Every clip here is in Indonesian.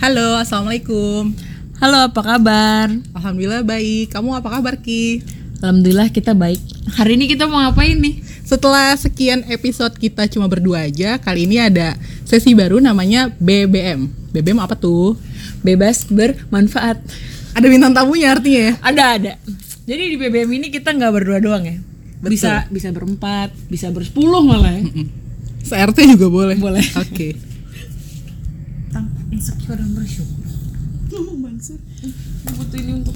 Halo, assalamualaikum. Halo, apa kabar? Alhamdulillah baik. Kamu apa kabar Ki? Alhamdulillah kita baik. Hari ini kita mau ngapain nih? Setelah sekian episode kita cuma berdua aja, kali ini ada sesi baru namanya BBM. BBM apa tuh? Bebas bermanfaat. Ada bintang tamunya artinya ya? Ada ada. Jadi di BBM ini kita nggak berdua doang ya. Bisa bisa berempat, bisa bersepuluh malah ya. Se-RT juga boleh. Boleh. Oke. Tentang insecure dan bersyukur. Butuh ini untuk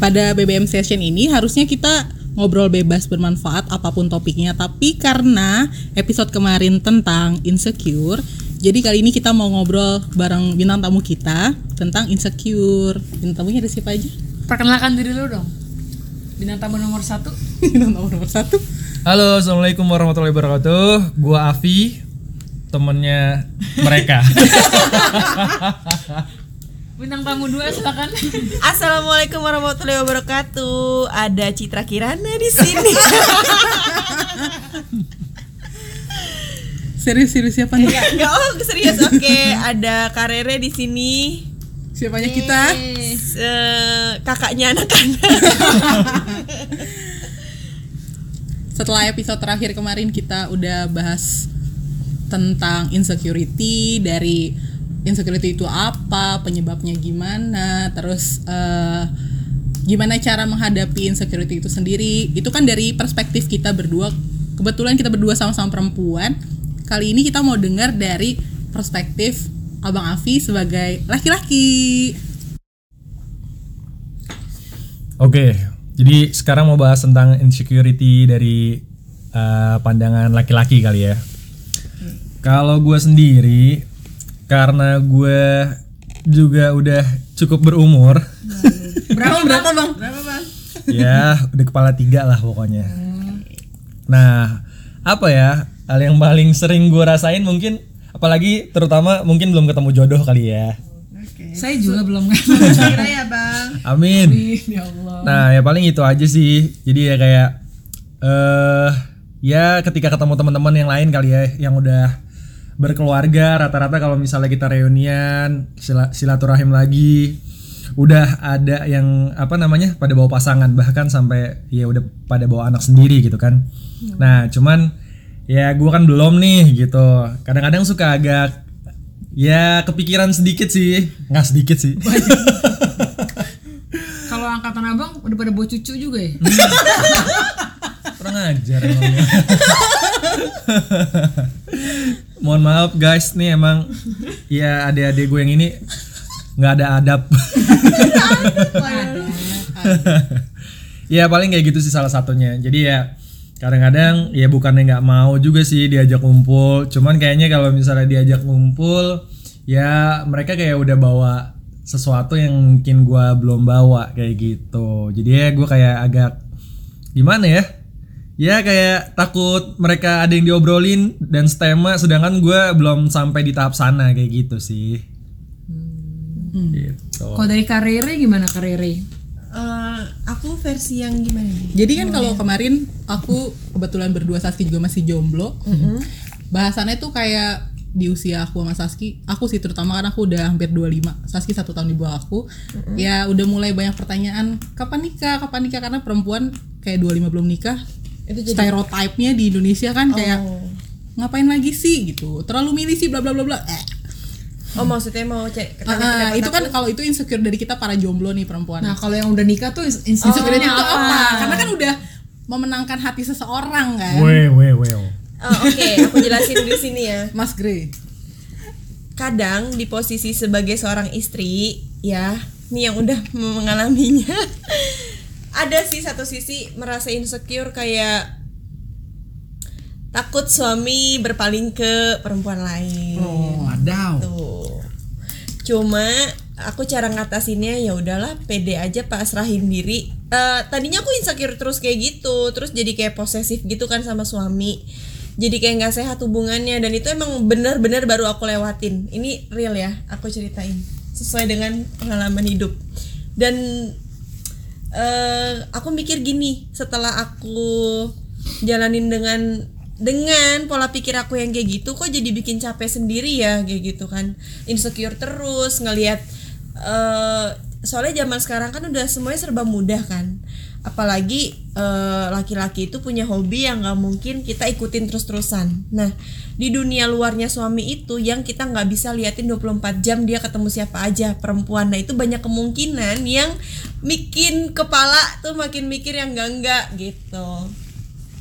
Pada BBM session ini harusnya kita ngobrol bebas bermanfaat apa pun topiknya, tapi karena episode kemarin tentang insecure, jadi kali ini kita mau ngobrol bareng bintang tamu kita tentang insecure. Bintang tamunya ada siapa aja? perkenalkan diri lu dong. Bintang tamu nomor satu. bintang tamu nomor satu. Halo, assalamualaikum warahmatullahi wabarakatuh. Gua Avi, temennya mereka. Bintang tamu dua silakan. Assalamualaikum warahmatullahi wabarakatuh. Ada Citra Kirana di sini. Serius-serius siapa nih? Enggak, oh serius oke. Ada Karere di sini. Siapanya kita? Eh, kakaknya anak-anak. Setelah episode terakhir kemarin kita udah bahas tentang insecurity dari insecurity itu apa, penyebabnya gimana, terus eh, gimana cara menghadapi insecurity itu sendiri. Itu kan dari perspektif kita berdua. Kebetulan kita berdua sama-sama perempuan. Kali ini kita mau dengar dari perspektif Abang Avi sebagai laki-laki. Oke, jadi sekarang mau bahas tentang insecurity dari uh, pandangan laki-laki kali ya. Kalau gue sendiri, karena gue juga udah cukup berumur, Berapa berapa bang? Berapa bang? ya udah kepala tiga lah pokoknya. Nah, apa ya hal yang paling sering gue rasain mungkin, apalagi terutama mungkin belum ketemu jodoh kali ya. Saya juga belum Kira ya, Bang. Amin. ya Allah. Nah, ya paling itu aja sih. Jadi ya kayak eh ya ketika ketemu teman-teman yang lain kali ya yang udah berkeluarga rata-rata kalau misalnya kita reunian sila- silaturahim lagi udah ada yang apa namanya pada bawa pasangan bahkan sampai ya udah pada bawa anak sendiri gitu kan. Nah, cuman ya gua kan belum nih gitu. Kadang-kadang suka agak ya kepikiran sedikit sih, nggak sedikit sih. Kalau angkatan abang udah pada bawa cucu juga ya? kurang ajar emangnya. Mohon maaf guys, nih emang ya adik-adik gue yang ini nggak ada adab. ya paling kayak gitu sih salah satunya. Jadi ya kadang-kadang ya bukannya nggak mau juga sih diajak ngumpul. Cuman kayaknya kalau misalnya diajak ngumpul ya mereka kayak udah bawa sesuatu yang mungkin gua belum bawa kayak gitu. Jadi ya gue kayak agak gimana ya? Ya kayak takut mereka ada yang diobrolin dan stema sedangkan gue belum sampai di tahap sana kayak gitu sih. Gitu. Kalau dari karirnya gimana karirnya? Eh, aku versi yang gimana nih? Jadi kan kalau kemarin aku kebetulan berdua Saski juga masih jomblo. Bahasannya tuh kayak di usia aku sama Saski, aku sih terutama karena aku udah hampir 25. Saski satu tahun di bawah aku. Ya udah mulai banyak pertanyaan, kapan nikah? Kapan nikah? Karena perempuan kayak 25 belum nikah. Itu stereotipnya di Indonesia kan kayak ngapain lagi sih gitu. Terlalu milih sih bla bla bla bla. Eh. Oh, maksudnya mau cek Ah, itu kan kalau itu insecure dari kita para jomblo nih perempuan. Nah kalau yang udah nikah tuh insecure insecure-nya itu apa? apa? Karena kan udah memenangkan hati seseorang kan. Weh weh weh. Oh, Oke, aku jelasin di sini ya. Mas Grey. kadang di posisi sebagai seorang istri ya nih yang udah mengalaminya ada sih satu sisi merasa insecure kayak takut suami berpaling ke perempuan lain. Oh, ada. tuh cuma aku cara ngatasinnya ya udahlah pede aja pasrahin diri. Eh, tadinya aku insecure terus kayak gitu terus jadi kayak posesif gitu kan sama suami. Jadi kayak nggak sehat hubungannya dan itu emang benar-benar baru aku lewatin. Ini real ya aku ceritain sesuai dengan pengalaman hidup. Dan eh aku mikir gini setelah aku jalanin dengan dengan pola pikir aku yang kayak gitu kok jadi bikin capek sendiri ya kayak gitu kan. Insecure terus ngelihat eh soalnya zaman sekarang kan udah semuanya serba mudah kan apalagi eh, laki-laki itu punya hobi yang nggak mungkin kita ikutin terus-terusan. Nah di dunia luarnya suami itu yang kita nggak bisa liatin 24 jam dia ketemu siapa aja perempuan. Nah itu banyak kemungkinan yang bikin kepala tuh makin mikir yang enggak enggak gitu.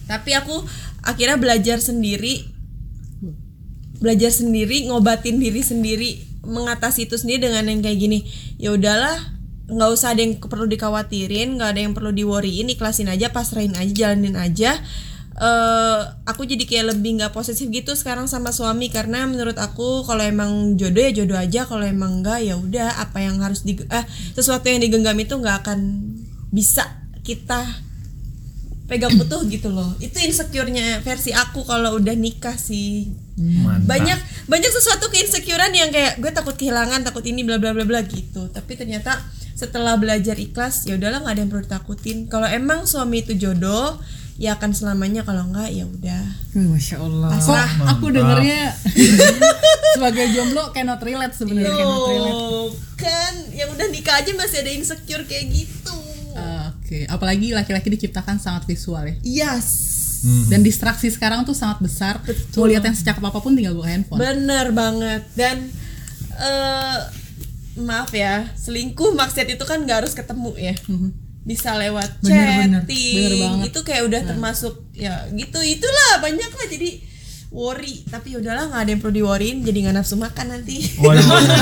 Tapi aku akhirnya belajar sendiri belajar sendiri ngobatin diri sendiri mengatasi itu sendiri dengan yang kayak gini. Ya udahlah nggak usah ada yang perlu dikhawatirin nggak ada yang perlu diworryin ikhlasin aja pasrahin aja jalanin aja. Eh aku jadi kayak lebih nggak posesif gitu sekarang sama suami karena menurut aku kalau emang jodoh ya jodoh aja kalau emang enggak ya udah apa yang harus di eh sesuatu yang digenggam itu nggak akan bisa kita pegang utuh gitu loh. Itu insecure-nya versi aku kalau udah nikah sih Mantap. banyak banyak sesuatu keinsecurean yang kayak gue takut kehilangan takut ini bla bla bla bla gitu. Tapi ternyata setelah belajar ikhlas ya udahlah nggak ada yang perlu ditakutin. Kalau emang suami itu jodoh ya akan selamanya. Kalau enggak ya udah. Masya Allah. Kok aku dengernya sebagai jomblo cannot relate sebenarnya cannot relate. Kan? Yang udah nikah aja masih ada insecure kayak gitu. Oke, apalagi laki-laki diciptakan sangat visual ya. yes Dan distraksi sekarang tuh sangat besar. Mau lihat yang secakap apa pun tinggal buka handphone. Bener banget. Dan eh maaf ya selingkuh maksud itu kan nggak harus ketemu ya. Bisa lewat Bener, bener. chatting. Bener. Banget. itu kayak udah termasuk ya gitu. Itulah banyak lah jadi worry tapi ya udahlah nggak ada yang perlu di worryin jadi nggak nafsu makan nanti Waduh, waduh,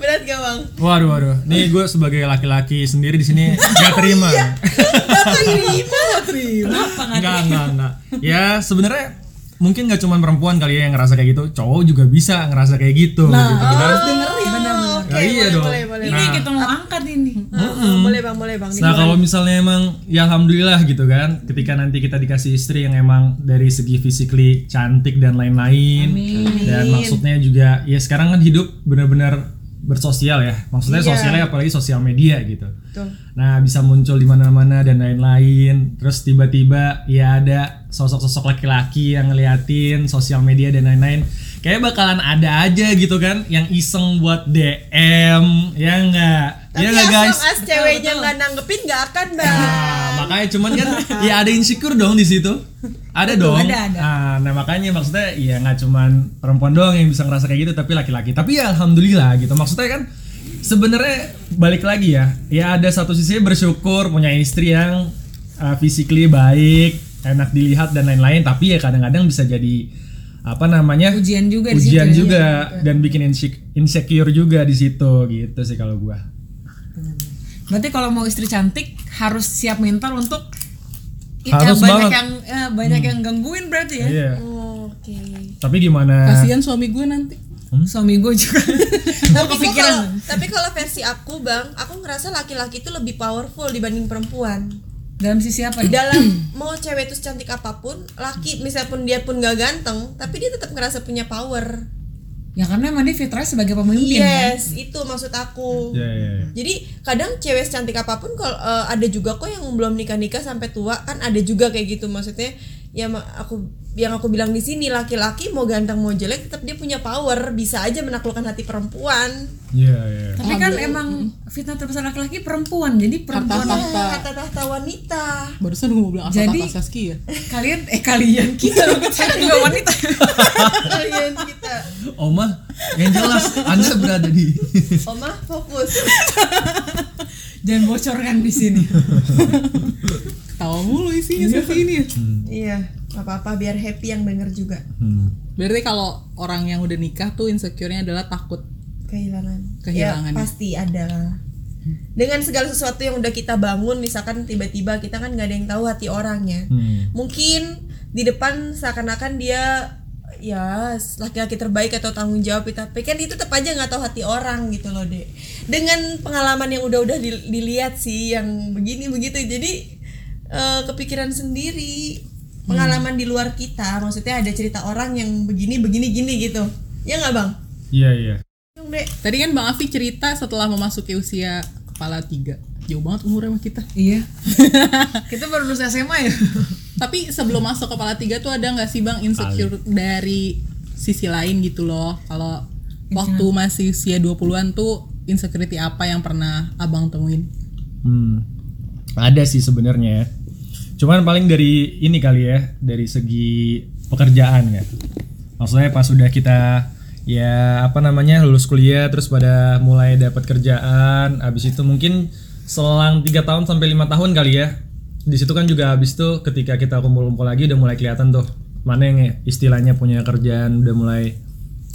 berat gak bang waduh, waduh. Nih gue sebagai laki-laki sendiri di sini nggak terima. Gak terima Kenapa nggak Enggak, enggak, enggak. Ya sebenarnya mungkin nggak cuma perempuan kali ya yang ngerasa kayak gitu, cowok juga bisa ngerasa kayak gitu. gitu kan. dengerin Ya, iya boleh, dong. boleh boleh Ini Nah. kita mau angkat ini. Heeh, boleh bang boleh bang Nah kalau misalnya emang ya alhamdulillah gitu kan, ketika nanti kita dikasih istri yang emang dari segi physically cantik dan lain-lain, dan maksudnya juga ya sekarang kan hidup benar-benar bersosial ya, maksudnya Iya. sosialnya apalagi sosial media gitu. Betul. Nah bisa muncul di mana-mana dan lain-lain, terus tiba-tiba ya ada sosok-sosok laki-laki yang ngeliatin sosial media dan lain-lain, kayak bakalan ada aja gitu kan, yang iseng buat DM, ya enggak, tapi ya enggak guys. as ceweknya nggak nanggepin nggak akan bang Nah, makanya cuman kan ya ada insecure dong di situ. Ada dong. ada, ada. Nah, nah, makanya maksudnya ya nggak cuman perempuan doang yang bisa ngerasa kayak gitu tapi laki-laki. Tapi ya alhamdulillah gitu. Maksudnya kan sebenarnya balik lagi ya. Ya ada satu sisi bersyukur punya istri yang uh, physically baik, enak dilihat dan lain-lain, tapi ya kadang-kadang bisa jadi apa namanya? Ujian juga di situ Ujian ya. juga dan bikin insec- insecure juga di situ gitu sih kalau gua. Berarti kalau mau istri cantik harus siap mental untuk ya, Harus banyak banget. yang eh, banyak yang gangguin berarti ya. Iya. oke Tapi gimana? Kasihan suami gue nanti. Suami gue juga. tapi kepikiran. tapi kalau versi aku bang aku ngerasa laki-laki itu lebih powerful dibanding perempuan Dalam sisi apa? nih? dalam mau cewek itu secantik apa pun laki misalnya pun dia pun gak ganteng tapi dia tetap ngerasa punya power Ya karena emang dia fitrah sebagai pemimpin kan. yes itu maksud aku Ya, ya, ya. jadi kadang cewek secantik apa pun kalau eh, ada juga kok yang belum nikah nikah sampai tua kan ada juga kayak gitu maksudnya ya aku yang aku bilang di sini laki-laki mau ganteng mau jelek tetap dia punya power bisa aja menaklukkan hati perempuan Iya, iya. Tapi kan emang fitnah terbesar laki-laki perempuan. Jadi perempuan Tahta. kata tahta wanita Barusan gue mau bilang asal Jadi- Tata Saskia. kalian eh kalian kita loh kita juga wanita. kalian kita Oma, yang jelas Anda berada di Oma fokus Jangan bocorkan di sini. Tawa mulu isinya seperti ini ya. iya gak apa-apa biar happy yang denger juga Hmm. Berarti kalau orang yang udah nikah tuh insecure-nya adalah takut. kehilangan Kehilangan ya, ya. pasti ada dengan segala sesuatu yang udah kita bangun misalkan tiba-tiba kita kan nggak ada yang tahu hati orangnya Hmm. mungkin di depan seakan-akan dia ya laki-laki terbaik atau tanggung jawab tapi kan itu tetap aja nggak tahu hati orang gitu loh dek dengan pengalaman yang udah-udah di- dilihat sih yang begini begitu jadi eh, kepikiran sendiri pengalaman di luar kita maksudnya ada cerita orang yang begini begini gini gitu. Ya nggak bang? Iya, iya. Tadi kan Bang Afi cerita setelah memasuki usia kepala tiga. Jauh banget umurnya sama kita. Iya. kita baru lulus SMA ya. tapi sebelum masuk kepala tiga tuh ada nggak sih bang insecure dari sisi lain gitu loh? Kalau waktu masih usia 20-an tuh insecurity apa yang pernah abang temuin? Hmm, ada sih sebenarnya. Cuman paling dari ini kali ya, dari segi pekerjaan ya. Maksudnya pas sudah kita ya apa namanya lulus kuliah terus pada mulai dapat kerjaan, habis itu mungkin selang tiga tahun sampai lima tahun kali ya. Di situ kan juga habis itu ketika kita kumpul-kumpul lagi udah mulai kelihatan tuh mana yang istilahnya punya kerjaan udah mulai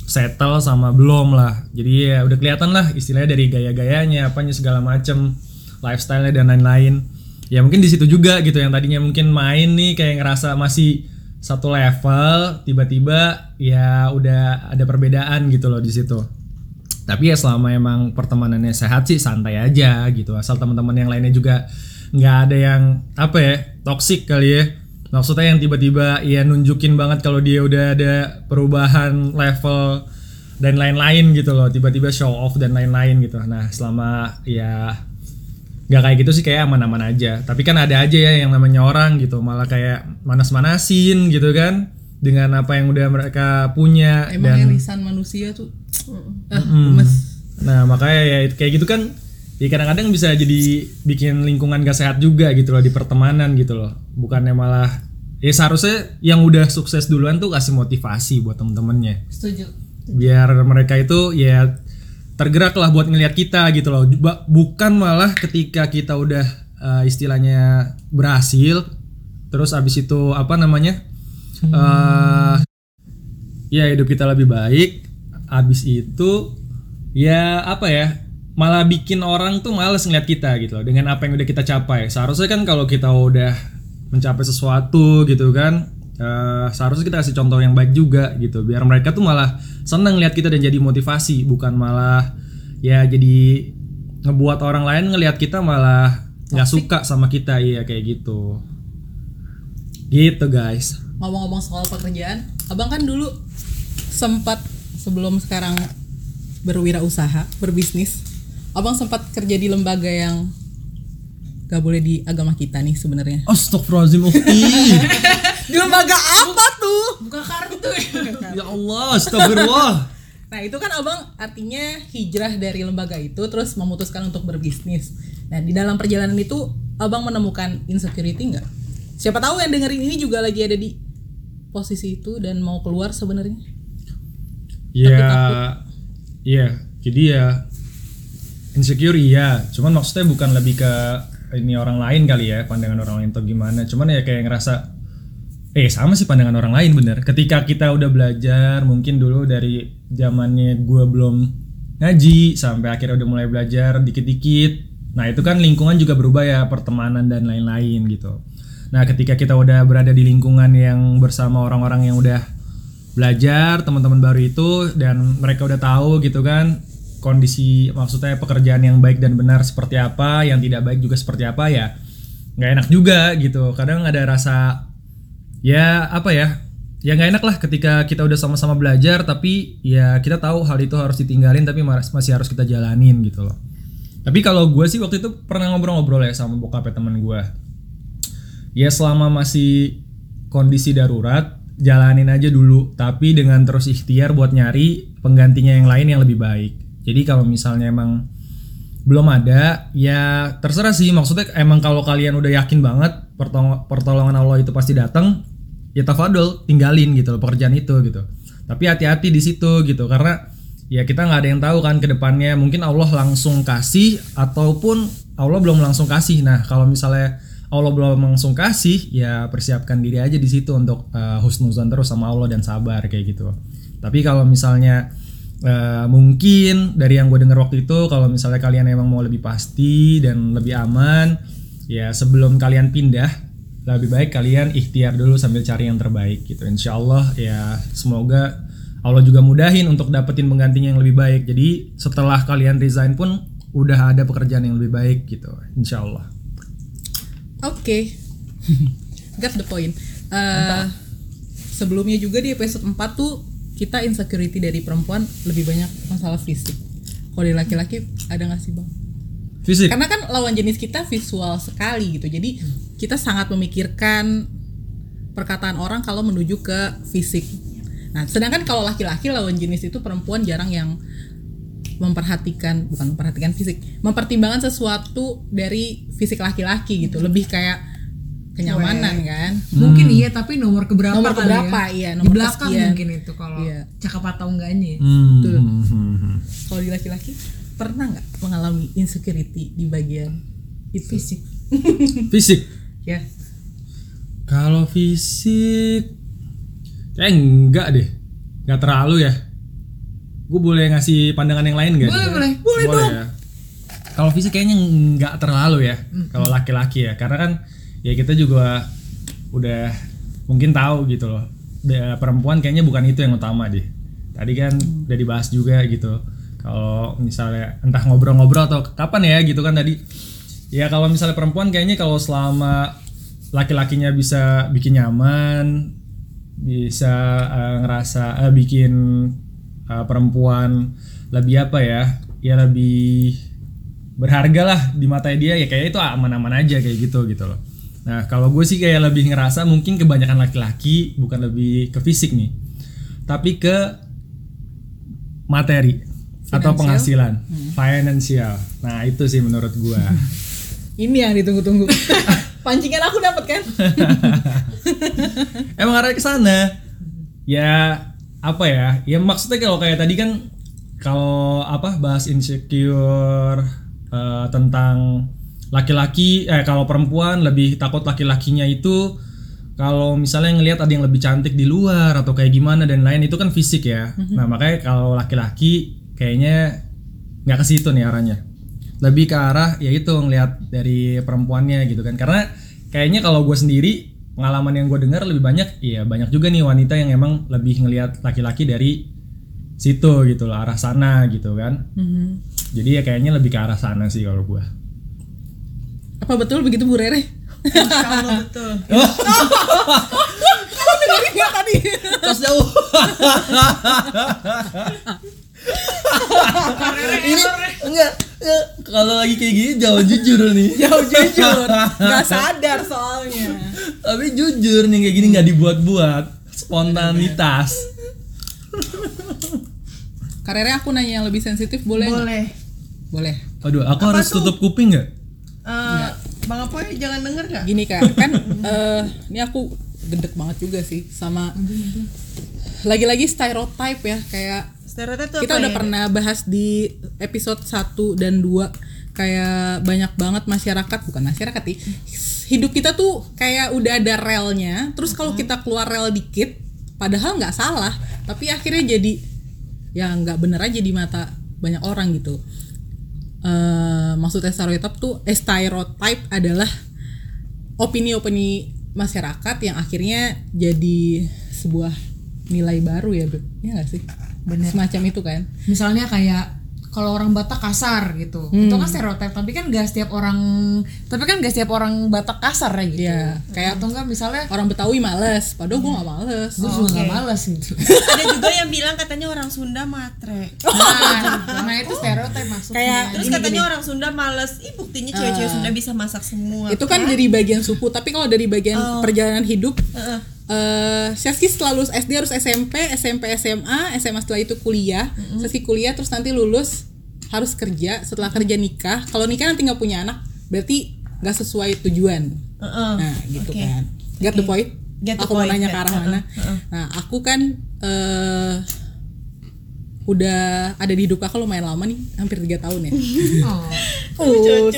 settle sama belum lah. Jadi ya udah kelihatan lah istilahnya dari gaya-gayanya apanya segala macem lifestyle dan lain-lain. Ya mungkin di situ juga gitu yang tadinya mungkin main nih kayak ngerasa masih satu level, tiba-tiba ya udah ada perbedaan gitu loh di situ. Tapi ya selama emang pertemanannya sehat sih santai aja gitu. Asal teman-teman yang lainnya juga nggak ada yang apa ya toxic kali ya. Maksudnya yang tiba-tiba ya nunjukin banget kalau dia udah ada perubahan level dan lain-lain gitu loh. Tiba-tiba show off dan lain-lain gitu. Nah selama ya nggak kayak gitu sih kayak aman-aman aja tapi kan ada aja ya yang namanya orang gitu malah kayak manas-manasin gitu kan dengan apa yang udah mereka punya emang dan irisan manusia tuh ah, gemes. nah makanya ya kayak gitu kan ya kadang-kadang bisa jadi bikin lingkungan gak sehat juga gitu loh di pertemanan gitu loh bukannya malah ya seharusnya yang udah sukses duluan tuh kasih motivasi buat temen-temennya Setuju. biar mereka itu ya tergerak lah buat ngelihat kita gitu loh. Bukan malah ketika kita udah uh, istilahnya berhasil terus abis itu apa namanya uh, ya hidup kita lebih baik abis itu ya apa ya malah bikin orang tuh males ngeliat kita gitu loh dengan apa yang udah kita capai. Seharusnya kan kalau kita udah mencapai sesuatu gitu kan eh, seharusnya kita kasih contoh yang baik juga gitu. Biar mereka tuh malah seneng lihat kita dan jadi motivasi bukan malah ya jadi ngebuat orang lain ngelihat kita malah nggak suka sama kita. Iya kayak gitu. Gitu guys. Ngomong-ngomong soal pekerjaan abang kan dulu sempat sebelum sekarang berwirausaha berbisnis abang sempat kerja di lembaga yang gak boleh di agama kita nih sebenarnya. Astagfirullahaladzim Ukti di lembaga apa tuh Buka kartu ya. Ya Allah Astagfirullah Nah itu kan abang artinya hijrah dari lembaga itu terus memutuskan untuk berbisnis. Nah di dalam perjalanan itu abang menemukan insecurity nggak? Siapa tahu yang dengerin ini juga lagi ada di posisi itu dan mau keluar sebenarnya. Ya Iya Jadi ya Insecure iya Cuman maksudnya bukan lebih ke Ini orang lain kali ya Pandangan orang lain atau gimana Cuman ya kayak ngerasa Eh sama sih pandangan orang lain bener. Ketika kita udah belajar Mungkin dulu dari zamannya gue belum ngaji Sampai akhirnya udah mulai belajar dikit-dikit Nah itu kan lingkungan juga berubah ya Pertemanan dan lain-lain gitu. Nah ketika kita udah berada di lingkungan yang bersama orang-orang yang udah belajar teman-teman baru itu dan mereka udah tahu gitu kan kondisi maksudnya pekerjaan yang baik dan benar seperti apa yang tidak baik juga seperti apa ya nggak enak juga gitu. Kadang ada rasa ya apa ya? Ya nggak enak lah ketika kita udah sama-sama belajar tapi ya kita tahu hal itu harus ditinggalin tapi mas- masih harus kita jalanin gitu loh. Tapi kalau gue sih waktu itu pernah ngobrol-ngobrol ya sama bokapnya teman gue ya selama masih kondisi darurat jalanin aja dulu tapi dengan terus ikhtiar buat nyari penggantinya yang lain yang lebih baik. Jadi kalau misalnya emang belum ada ya terserah sih maksudnya emang kalau kalian udah yakin banget pertolong- pertolongan Allah itu pasti datang ya tafadol tinggalin gitu loh pekerjaan itu gitu. Tapi hati-hati di situ gitu karena ya kita nggak ada yang tahu kan ke depannya. Mungkin Allah langsung kasih ataupun Allah belum langsung kasih. Nah kalau misalnya Allah belum langsung kasih ya persiapkan diri aja di situ untuk uh, husnuzon terus sama Allah dan sabar kayak gitu. Tapi kalau misalnya uh, mungkin dari yang gue denger waktu itu kalau misalnya kalian emang mau lebih pasti dan lebih aman ya sebelum kalian pindah lebih baik kalian ikhtiar dulu sambil cari yang terbaik gitu Insya Allah ya semoga Allah juga mudahin untuk dapetin penggantinya yang lebih baik jadi setelah kalian resign pun udah ada pekerjaan yang lebih baik gitu Insya Allah Oke, got the point. Eh, sebelumnya juga di episode 4 tuh kita insecurity dari perempuan lebih banyak masalah fisik. Kalau dari laki-laki ada nggak sih bang? Fisik. karena kan lawan jenis kita visual sekali gitu jadi kita sangat memikirkan perkataan orang kalau menuju ke fisik nah sedangkan kalau laki-laki lawan jenis itu perempuan jarang yang memperhatikan bukan memperhatikan fisik mempertimbangkan sesuatu dari fisik laki-laki gitu lebih kayak kenyamanan kan Mungkin iya tapi nomor keberapa Nomor kali keberapa, ya? iya, Di nomor belakang kesekian. mungkin itu kalau Iya. cakep atau enggaknya. Hmm, Betul. hmm, hmm, hmm. kalau di laki-laki pernah nggak mengalami insecurity di bagian itu fisik Fisik. Ya Kalau fisik kayak enggak deh. Enggak terlalu ya. Gue boleh ngasih pandangan yang lain enggak? Boleh, boleh. Boleh, dong. Ya. Kalau fisik kayaknya enggak terlalu ya. Kalau laki-laki ya. Karena kan ya kita juga udah mungkin tahu gitu loh. Perempuan kayaknya bukan itu yang utama deh. Tadi kan udah dibahas juga gitu. Kalau misalnya entah ngobrol-ngobrol atau kapan ya gitu kan tadi. Ya kalau misalnya perempuan kayaknya kalau selama laki-lakinya bisa bikin nyaman, bisa eh, ngerasa eh, bikin eh, perempuan lebih apa ya? Ya lebih berharga lah di mata dia ya kayak itu aman-aman aja kayak gitu gitu loh. Nah kalau gue sih kayak lebih ngerasa mungkin kebanyakan laki-laki bukan lebih ke fisik nih, tapi ke materi atau penghasilan, finansial. Nah itu sih menurut gue. ini yang ditunggu-tunggu pancingan aku dapat kan Emang arah ke sana. Ya apa ya? Ya maksudnya kalau kayak tadi kan kalau apa bahas insecure eh, tentang laki-laki eh kalau perempuan lebih takut laki-lakinya itu kalau misalnya ngelihat ada yang lebih cantik di luar atau kayak gimana dan lain itu kan fisik ya. Nah, makanya kalau laki-laki kayaknya nggak ke situ nih arahnya. Lebih ke arah ya itu ngelihat dari perempuannya gitu kan. Karena kayaknya kalau gue sendiri pengalaman yang gue dengar lebih banyak ya banyak juga nih wanita yang emang lebih ngelihat laki-laki dari situ gitu loh arah sana gitu kan. Jadi ya kayaknya lebih ke arah sana sih kalau gue. apa betul begitu Bu Rere Insya Allah betul. dengerin nggak tadi Tos jauh. Ini enggak, enggak. kalau lagi kayak gini jauh jujur nih. jauh jujur nggak sadar soalnya Tapi jujur nih kayak gini nggak dibuat-buat, spontanitas. Karere aku nanya yang lebih sensitif boleh nggak? Boleh. boleh Aduh, aku harus tutup kuping nggak? Eh, Bang Apoy jangan denger gak? gini kak kan eh, ini aku gedek banget juga sih sama lagi-lagi stereotype ya kayak Stereotip tuh kita apa udah ya? pernah bahas di episode 1 dan 2 kayak banyak banget masyarakat bukan masyarakat sih hidup kita tuh kayak udah ada relnya terus kalau kita keluar rel dikit padahal nggak salah tapi akhirnya jadi ya nggak bener aja di mata banyak orang gitu Eh maksudnya stereotip tuh eh, stereotype adalah opini-opini masyarakat yang akhirnya jadi sebuah nilai baru ya Beb. Iya gak sih? Bener. Semacam itu kan. Misalnya kayak kalau orang Batak kasar gitu. Hmm. Itu kan stereotip, tapi kan gak setiap orang tapi kan gak setiap orang Batak kasar ya gitu. Iya, kayak atau enggak misalnya orang Betawi males, padahal gue gak males. gue juga gak males gitu. Ada juga yang bilang katanya orang Sunda matre. Nah, nah itu stereotip masuknya. Kayak Terus Gini, katanya gini. orang Sunda males. Ih buktinya cewek-cewek Sunda bisa masak semua. itu kan dari bagian suku, tapi kalau dari bagian Oh. perjalanan hidup, Heeh. Eh Seski setelah lulus SD harus SMP, SMP SMA, SMA setelah itu kuliah, Seski kuliah terus nanti lulus harus kerja, setelah kerja nikah. Kalau nikah nanti nggak punya anak, berarti nggak sesuai tujuan. Heeh. Nah, gitu Oke. kan. Get the point? Get the aku mau point, nanya ke arah mana. heeh. Nah, aku kan eh udah ada di hidup kakak lumayan lama nih, hampir tiga tahun ya. Oh. Oh.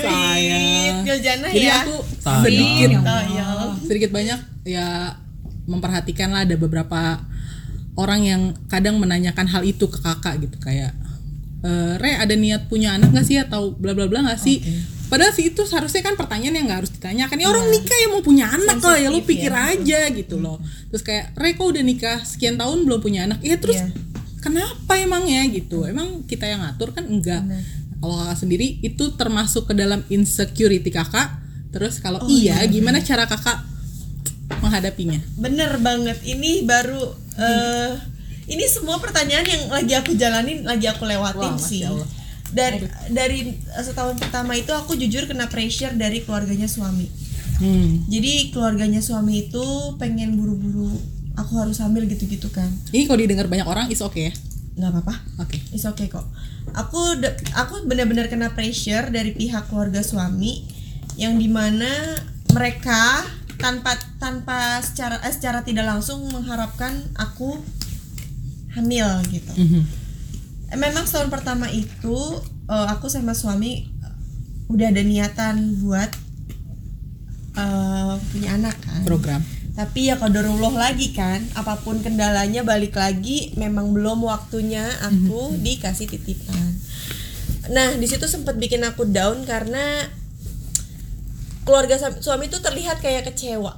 Galjana Jadi ya. aku sedikit Oh, ya. sedikit banyak ya memperhatikan lah ada beberapa orang yang kadang menanyakan hal itu ke kakak gitu kayak e, Re ada niat punya anak gak sih? Atau bla bla bla gak sih? Padahal sih itu seharusnya kan pertanyaan yang nggak harus ditanyakan ya orang nikah ya mau punya anak lah ya lu Sensitif pikir ya. aja gitu loh. Terus kayak Re kok udah nikah sekian tahun belum punya anak? Ya terus Iya. kenapa emangnya gitu? Emang kita yang ngatur kan enggak. Kalau kakak sendiri itu termasuk ke dalam insecurity kakak. Terus kalau iya. gimana cara kakak menghadapinya Bener banget. Ini baru eh ini semua pertanyaan yang lagi aku jalanin, lagi aku lewatin Wah, sih. Allah. dari dari setahun pertama itu aku jujur kena pressure dari keluarganya suami Hmm. jadi keluarganya suami itu pengen buru-buru aku harus hamil gitu-gitu kan Ini kalau didengar banyak orang is oke ya. nggak apa-apa Oke. It's okay kok. Aku aku benar-benar kena pressure dari pihak keluarga suami yang di mana mereka tanpa tanpa secara eh, secara tidak langsung mengharapkan aku hamil gitu. Mhm. Eh, Memang setahun pertama itu eh, aku sama suami eh, udah ada niatan buat eh, punya anak kan Program. tapi ya kodarullah lagi kan apa pun kendalanya balik lagi memang belum waktunya aku dikasih titipan nah di situ sempat bikin aku down karena keluarga suami itu terlihat kayak kecewa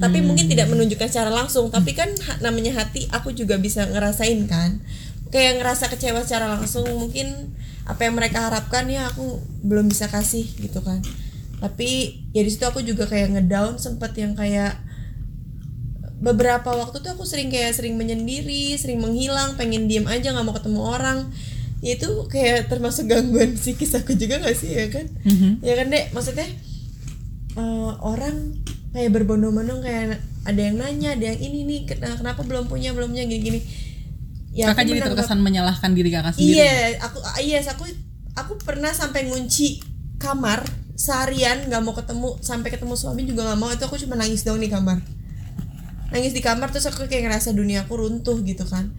tapi mungkin tidak menunjukkan secara langsung tapi kan namanya hati aku juga bisa ngerasain kan. Kayak ngerasa kecewa secara langsung mungkin apa yang mereka harapkan ya aku belum bisa kasih gitu kan. Tapi ya di situ aku juga kayak ngedown sempet yang kayak beberapa waktu tuh aku sering kayak sering menyendiri sering menghilang pengen diem aja nggak mau ketemu orang. Ya itu kayak termasuk gangguan psikis aku juga gak sih ya kan? Mhm. ya kan dek? Maksudnya eh, orang kayak berbondong-bondong kayak ada yang nanya ada yang ini nih "Ken- kenapa belum punya belum punya? Gini-gini ya kakak jadi terkesan menyalahkan diri kakak sendiri. Iya, aku iya aku aku pernah sampai ngunci kamar seharian nggak mau ketemu sampai ketemu suami juga nggak mau itu aku cuma nangis doang di kamar. Nangis di kamar terus aku kayak ngerasa dunia aku runtuh gitu kan.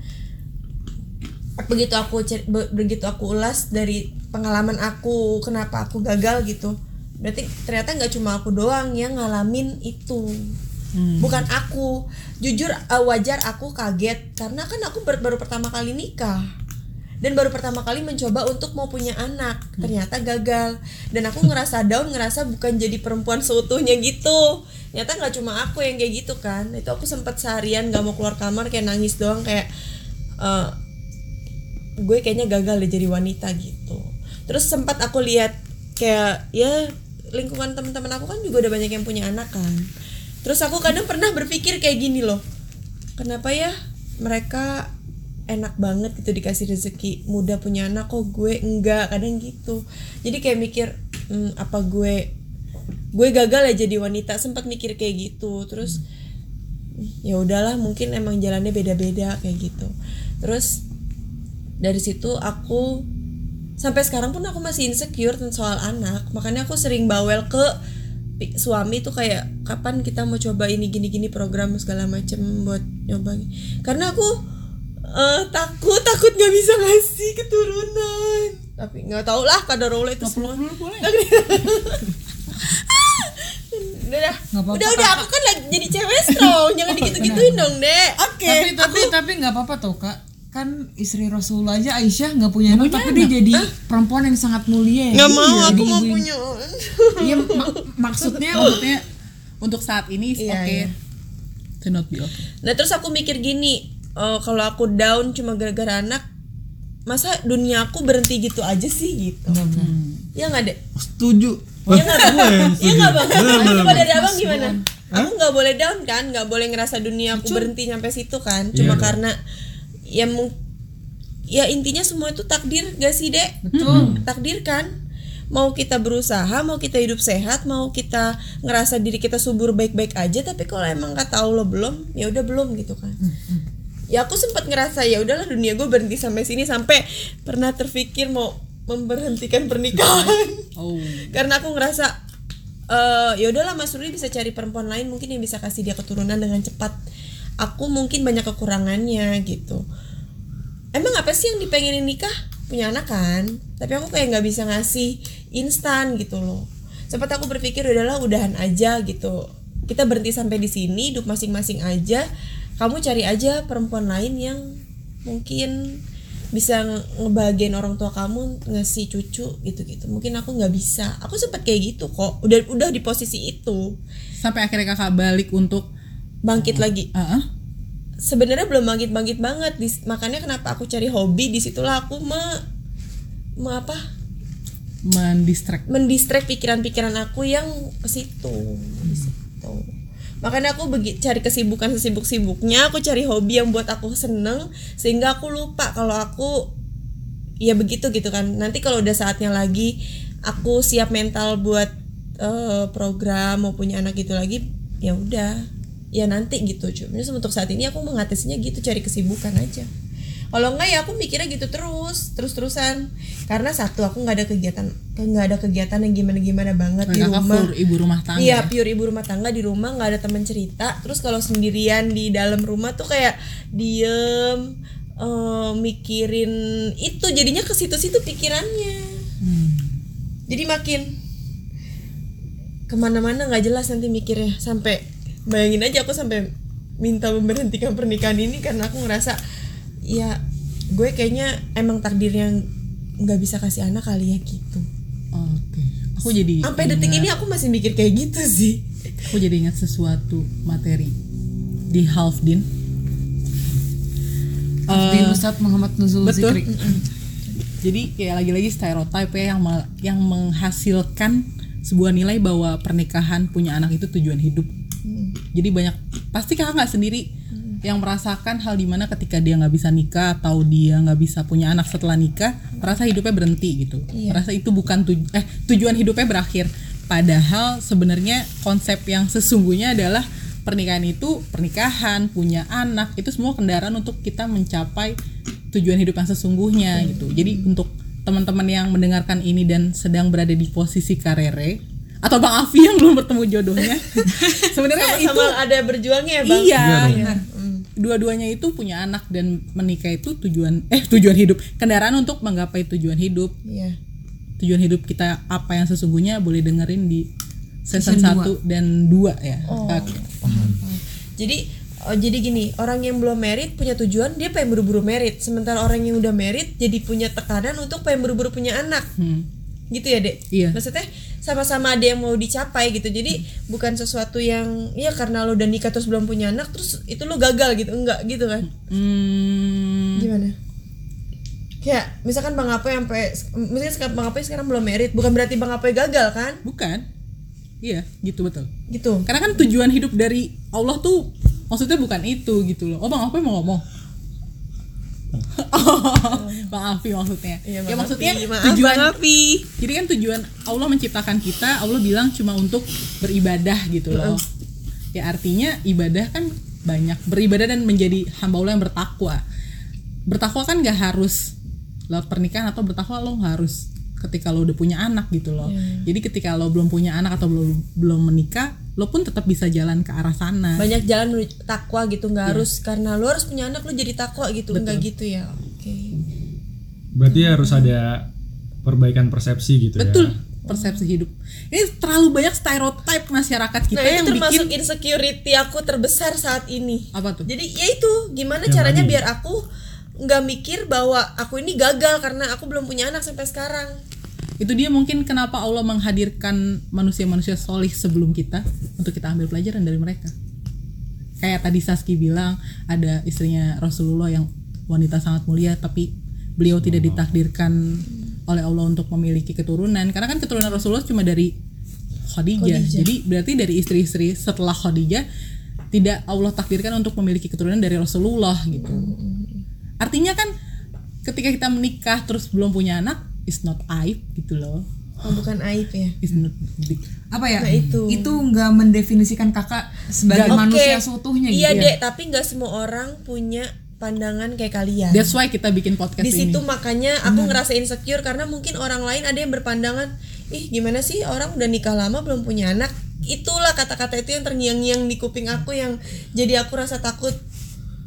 Begitu aku begitu aku ulas dari pengalaman aku kenapa aku gagal gitu berarti ternyata nggak cuma aku doang yang ngalamin itu. Bukan aku. Jujur eh, wajar aku kaget. Karena kan aku ber- baru pertama kali nikah. Dan baru pertama kali mencoba untuk mau punya anak. Ternyata gagal. Dan aku ngerasa down ngerasa bukan jadi perempuan seutuhnya gitu. Ternyata nggak cuma aku yang kayak gitu kan. Itu aku sempat seharian nggak mau keluar kamar kayak nangis doang kayak eh, gue kayaknya gagal deh jadi wanita gitu. Terus sempat aku lihat kayak ya lingkungan teman-teman aku kan juga udah banyak yang punya anak kan. Terus aku kadang pernah berpikir kayak gini loh kenapa ya mereka enak banget gitu dikasih rezeki muda punya anak kok gue enggak? Kadang gitu. Jadi kayak mikir "Hmm, apa gue gue gagal ya jadi wanita? Sempat mikir kayak gitu. Terus ya udahlah mungkin emang jalannya beda-beda kayak gitu. Terus dari situ aku sampai sekarang pun aku masih insecure tentang soal anak. Makanya aku sering bawel ke suami tuh kayak kapan kita mau coba ini gini gini program segala macem buat nyoba karena aku eh, takut takut nggak bisa ngasih keturunan. Tapi nggak tau lah kadar itu semua. Udah dah. Nggak apa-apa, udah udah aku kan lagi jadi cewek strong. Jangan digitu gituin dong dek. Oke tapi tapi tapi nggak apa-apa tuh kak kan istri Rasulullah aja Aisyah nggak punya anak tapi dia jadi perempuan yang sangat mulia ya. nggak mau Jadi aku mau ibu- punya Iya mak- maksudnya Maksudnya untuk saat ini Iya, oke. iya. To not be okay. Nah terus aku mikir gini, eh, kalau aku down cuma gara-gara anak, masa dunia aku berhenti gitu aja sih gitu? Ya nggak deh? Setuju. Ya nggak? Ya nggak bang? Bener, bener, Coba dari abang gimana? Aku nggak boleh down kan? Nggak boleh ngerasa dunia aku berhenti sampai situ kan? Cuma Iya, dong. Ya ya intinya semua itu takdir gak sih dek? Betul. Takdir kan? Mau kita berusaha, mau kita hidup sehat, mau kita ngerasa diri kita subur baik-baik aja, tapi kalau emang kata Allah belum, ya udah belum gitu kan. Ya aku sempat ngerasa ya udahlah dunia gue berhenti sampai sini sampai pernah terpikir mau memberhentikan pernikahan Oh. karena aku ngerasa eh ya udahlah Mas Rudi bisa cari perempuan lain mungkin yang bisa kasih dia keturunan dengan cepat aku mungkin banyak kekurangannya gitu emang apa sih yang dipengenin nikah? Punya anak kan? Tapi aku kayak nggak bisa ngasih instan gitu loh. Sempat aku berpikir udahlah udahan aja gitu. Kita berhenti sampai di sini hidup masing-masing aja. Kamu cari aja perempuan lain yang mungkin bisa nge- ngebahagiain orang tua kamu ngasih cucu gitu-gitu. Mungkin aku nggak bisa. Aku sempat kayak gitu kok. Udah udah di posisi itu. Sampai akhirnya kakak balik untuk bangkit lagi. Ah, ah. Sebenarnya belum bangkit-bangkit banget. Dis- makanya kenapa aku cari hobi di situlah aku me, me apa? Mendistract. mendistract pikiran-pikiran aku yang ke situ. Di situ. Makanya aku begi, cari kesibukan sesibuk-sibuknya aku cari hobi yang buat aku seneng sehingga aku lupa kalau aku ya begitu gitu kan. Nanti kalau udah saatnya lagi aku siap mental buat eh, program mau punya anak gitu lagi ya udah ya nanti gitu cuma untuk saat ini aku mengatasinya gitu cari kesibukan aja kalau enggak ya aku mikirnya gitu terus terus terusan karena satu aku nggak ada kegiatan nggak ada kegiatan yang gimana gimana banget di kakak rumah full ibu rumah tangga Iya ya? pure ibu rumah tangga di rumah nggak ada teman cerita. Terus kalau sendirian di dalam rumah tuh kayak diem eh, mikirin itu jadinya ke situ-situ pikirannya. Hmm. Jadi makin ke mana-mana nggak jelas nanti mikirnya sampai bayangin aja aku sampai minta memberhentikan pernikahan ini karena aku ngerasa ya gue kayaknya emang takdir yang nggak bisa kasih anak kali ya gitu. oke aku jadi Sampai detik ingat- ini aku masih mikir kayak gitu sih. aku jadi ingat sesuatu materi di Halfdin Di Ustadz Muhammad Nuzul betul. Zikri. Jadi kayak lagi-lagi stereotip ya yang yang menghasilkan sebuah nilai bahwa pernikahan punya anak itu tujuan hidup. Jadi banyak pasti kakak nggak sendiri yang merasakan hal di mana ketika dia nggak bisa nikah atau dia nggak bisa punya anak setelah nikah, merasa hidupnya berhenti gitu. Merasa itu bukan tuj eh tujuan hidupnya berakhir. Padahal sebenarnya konsep yang sesungguhnya adalah pernikahan itu pernikahan, punya anak itu semua kendaraan untuk kita mencapai tujuan hidup yang sesungguhnya gitu. Jadi untuk teman-teman yang mendengarkan ini dan sedang berada di posisi karere atau Bang Afi yang belum bertemu jodohnya, sebenarnya itu sama ada berjuangnya ya bang iya. Iya Dua-duanya itu punya anak dan menikah itu tujuan eh tujuan hidup, kendaraan untuk menggapai tujuan hidup. Iya. Tujuan hidup kita apa yang sesungguhnya boleh dengerin di season 1 dan 2 ya. Oh, Oke. paham, paham. Jadi oh, jadi gini, orang yang belum merit punya tujuan dia pengen buru-buru merit, sementara orang yang udah merit jadi punya tekanan untuk pengen buru-buru punya anak. Hmm. Gitu ya, Dek? Iya. Maksudnya sama-sama ada yang mau dicapai gitu. Jadi bukan sesuatu yang ya karena lo udah nikah terus belum punya anak terus itu lo gagal gitu. Enggak gitu kan. Hmm. Gimana? Kayak misalkan Bang Apoy sampai misalnya sekarang Bang Apoy sekarang belum merit, bukan berarti Bang Apoy gagal kan? Bukan. Iya, gitu betul. Gitu. Karena kan tujuan hidup dari Allah tuh maksudnya bukan itu gitu loh. Oh, Bang Afi mau ngomong. Bang Afi maksudnya. Iya, ya maksudnya Afi. Maaf, tujuan Bang Afi. Jadi kan tujuan Allah menciptakan kita, Allah bilang cuma untuk beribadah gitu loh. Ya artinya ibadah kan banyak beribadah dan menjadi hamba Allah yang bertakwa. Bertakwa kan gak harus lewat pernikahan atau bertakwa lo harus ketika lo udah punya anak gitu loh. Jadi ketika lo belum punya anak atau belum belum menikah, lo pun tetap bisa jalan ke arah sana. banyak jalan menuju takwa gitu nggak harus karena lo harus punya anak lo jadi takwa gitu nggak gitu ya oke Berarti harus ada perbaikan persepsi gitu Betul. ya. Persepsi hidup. Ini terlalu banyak stereotip masyarakat kita nah itu yang termasuk bikin insecurity aku terbesar saat ini apa tuh? jadi ya itu gimana caranya biar aku nggak mikir bahwa aku ini gagal karena aku belum punya anak sampai sekarang itu dia mungkin kenapa Allah menghadirkan manusia-manusia solih sebelum kita untuk kita ambil pelajaran dari mereka. Kayak tadi Saski bilang ada istrinya Rasulullah yang wanita sangat mulia tapi beliau tidak ditakdirkan oleh Allah untuk memiliki keturunan. Karena kan keturunan Rasulullah cuma dari Khadijah, jadi berarti dari istri-istri setelah Khadijah tidak Allah takdirkan untuk memiliki keturunan dari Rasulullah gitu. Artinya kan ketika kita menikah terus belum punya anak is not aib gitu loh. Oh, bukan aib ya? Is not big. Apa ya? Nah, itu. Itu nggak mendefinisikan kakak sebagai Oke, manusia seutuhnya gitu. iya dek tapi nggak semua orang punya pandangan kayak kalian. That's why kita bikin podcast di ini. situ makanya aku ngerasa insecure karena mungkin orang lain ada yang berpandangan ih gimana sih? Orang udah nikah lama belum punya anak. Itulah kata-kata itu yang terngiang-ngiang di kuping aku yang jadi aku rasa takut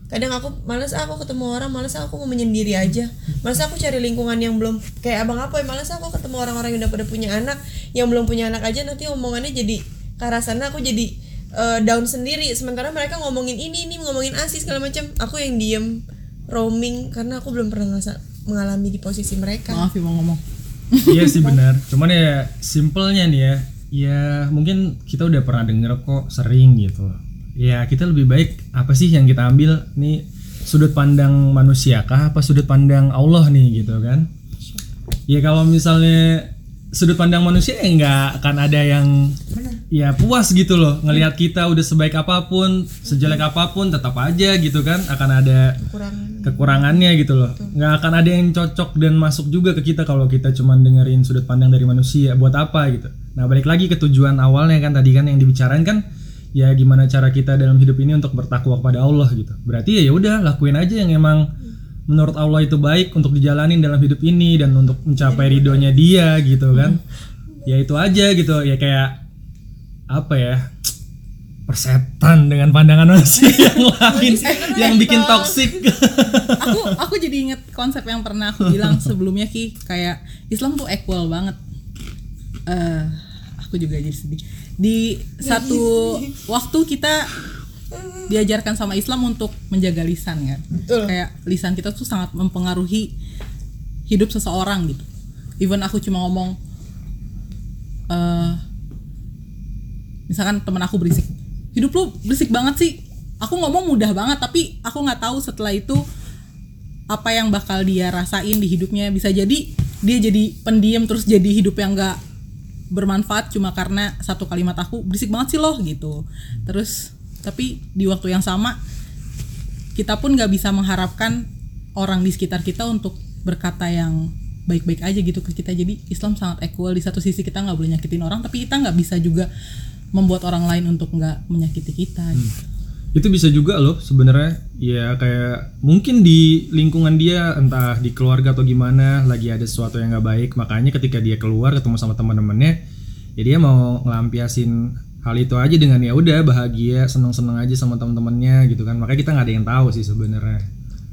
kadang aku males ah, aku ketemu orang males ah, aku mau menyendiri aja. Males aku cari lingkungan yang belum kayak abang apa ya males aku ketemu orang-orang yang udah pada punya anak yang belum punya anak aja nanti omongannya jadi ke arah sana aku jadi eh, down sendiri. Sementara mereka ngomongin ini ini ngomongin asis segala macam. Aku yang diem roaming karena aku belum pernah ngasa, mengalami di posisi mereka. Maaf ya mau ngomong. Iya sih benar. Cuman ya simpelnya nih ya, ya mungkin kita udah pernah denger kok sering gitu. Ya kita lebih baik apa sih yang kita ambil? Nih sudut pandang manusia kah? Apa sudut pandang Allah nih gitu kan? Ya kalau misalnya sudut pandang manusia ya nggak akan ada yang ya puas gitu loh. Ngelihat kita udah sebaik apa pun sejelek apa pun tetap aja gitu kan akan ada kurang kekurangannya gitu loh. Nggak akan ada yang cocok dan masuk juga ke kita kalau kita cuman dengerin sudut pandang dari manusia. Buat apa gitu? Nah balik lagi ke tujuan awalnya kan tadi kan yang dibicarain kan ya gimana cara kita dalam hidup ini untuk bertakwa kepada Allah gitu. Berarti ya udah lakuin aja yang emang menurut Allah itu baik untuk dijalanin dalam hidup ini dan untuk mencapai ridhonya dia gitu kan. Ya itu aja gitu ya kayak apa ya persetan dengan pandangan manusia yang lain yang bikin toksik aku aku jadi inget konsep yang pernah aku bilang sebelumnya ki. Kayak Islam tuh equal banget. Eh aku juga jadi sedih di satu waktu kita diajarkan sama Islam untuk menjaga lisan kan? Kayak lisan kita tuh sangat mempengaruhi hidup seseorang gitu. Even aku cuma ngomong eh misalkan temen aku berisik. Hidup lu berisik banget sih. Aku ngomong mudah banget tapi aku nggak tahu setelah itu apa yang bakal dia rasain di hidupnya. Bisa jadi dia jadi pendiam terus jadi hidup yang nggak bermanfaat cuma karena satu kalimat aku berisik banget sih loh gitu. Terus tapi di waktu yang sama kita pun nggak bisa mengharapkan orang di sekitar kita untuk berkata yang baik-baik aja gitu ke kita. Jadi Islam sangat equal. Di satu sisi kita nggak boleh nyakitin orang tapi kita nggak bisa juga membuat orang lain untuk nggak menyakiti kita gitu. Itu bisa juga loh sebenarnya ya kayak mungkin di lingkungan dia entah di keluarga atau gimana lagi ada sesuatu yang nggak baik makanya ketika dia keluar ketemu sama teman-temannya ya dia mau ngelampiasin hal itu aja dengan ya udah bahagia seneng-seneng aja sama teman-temannya gitu kan makanya kita nggak ada yang tahu sih sebenarnya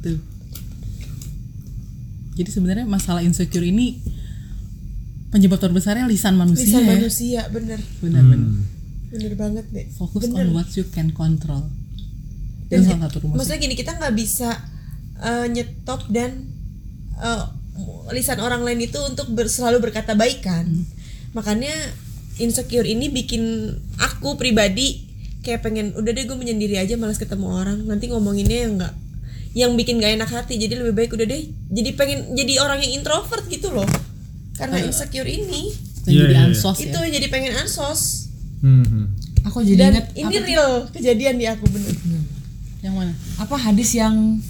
Tuh. Jadi sebenarnya masalah insecure ini penyebab terbesarnya lisan manusia bisa ya. manusia bener Benar-benar. bener banget deh Fokus bener. on what you can control. Dan Itu salah satu rumus. maksudnya gini kita nggak bisa eh, nyetop dan eh, lisan orang lain itu untuk ber- selalu berkata baik kan. Makanya insecure ini bikin aku pribadi kayak pengen udah deh gue menyendiri aja malas ketemu orang. Nanti ngomonginnya yang nggak yang bikin gak enak hati. Jadi lebih baik udah deh jadi pengen jadi orang yang introvert gitu loh. Karena insecure ini. Iya, jadi iya, iya. ansos itu ya. jadi pengen ansos. Hmm, hmm. Aku jadi dan ingat ini apa, real kejadian di aku bener Yang mana? apa hadis yang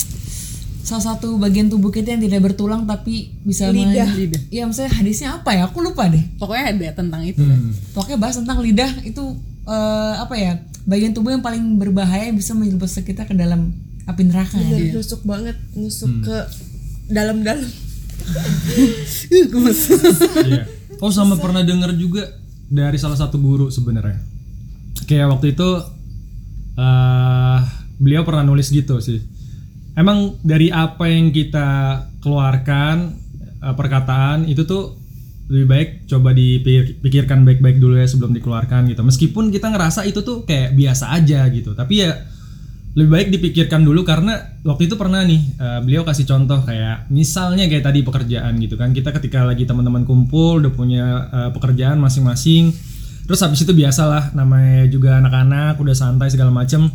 salah satu bagian tubuh kita yang tidak bertulang tapi bisa Lidah. Lidah. Iya maksudnya hadisnya apa ya? Aku lupa deh. Pokoknya ada tentang itu. Hmm. Pokoknya bahas tentang lidah itu eh, apa ya? Bagian tubuh yang paling berbahaya yang bisa menjerumus kita ke dalam api neraka. ya. Bener, nusuk banget nusuk ke dalam-dalam Iya. Oh sama pernah denger juga dari salah satu guru sebenarnya. Kayak waktu itu eh beliau pernah nulis gitu sih. Emang dari apa yang kita keluarkan eh, perkataan itu tuh lebih baik coba dipikirkan baik-baik dulu ya sebelum dikeluarkan gitu. Meskipun kita ngerasa itu tuh kayak biasa aja gitu, tapi ya lebih baik dipikirkan dulu karena waktu itu pernah nih eh, beliau kasih contoh kayak misalnya kayak tadi pekerjaan gitu kan kita ketika lagi teman-teman kumpul udah punya eh, pekerjaan masing-masing terus habis itu biasalah namanya juga anak-anak udah santai segala macem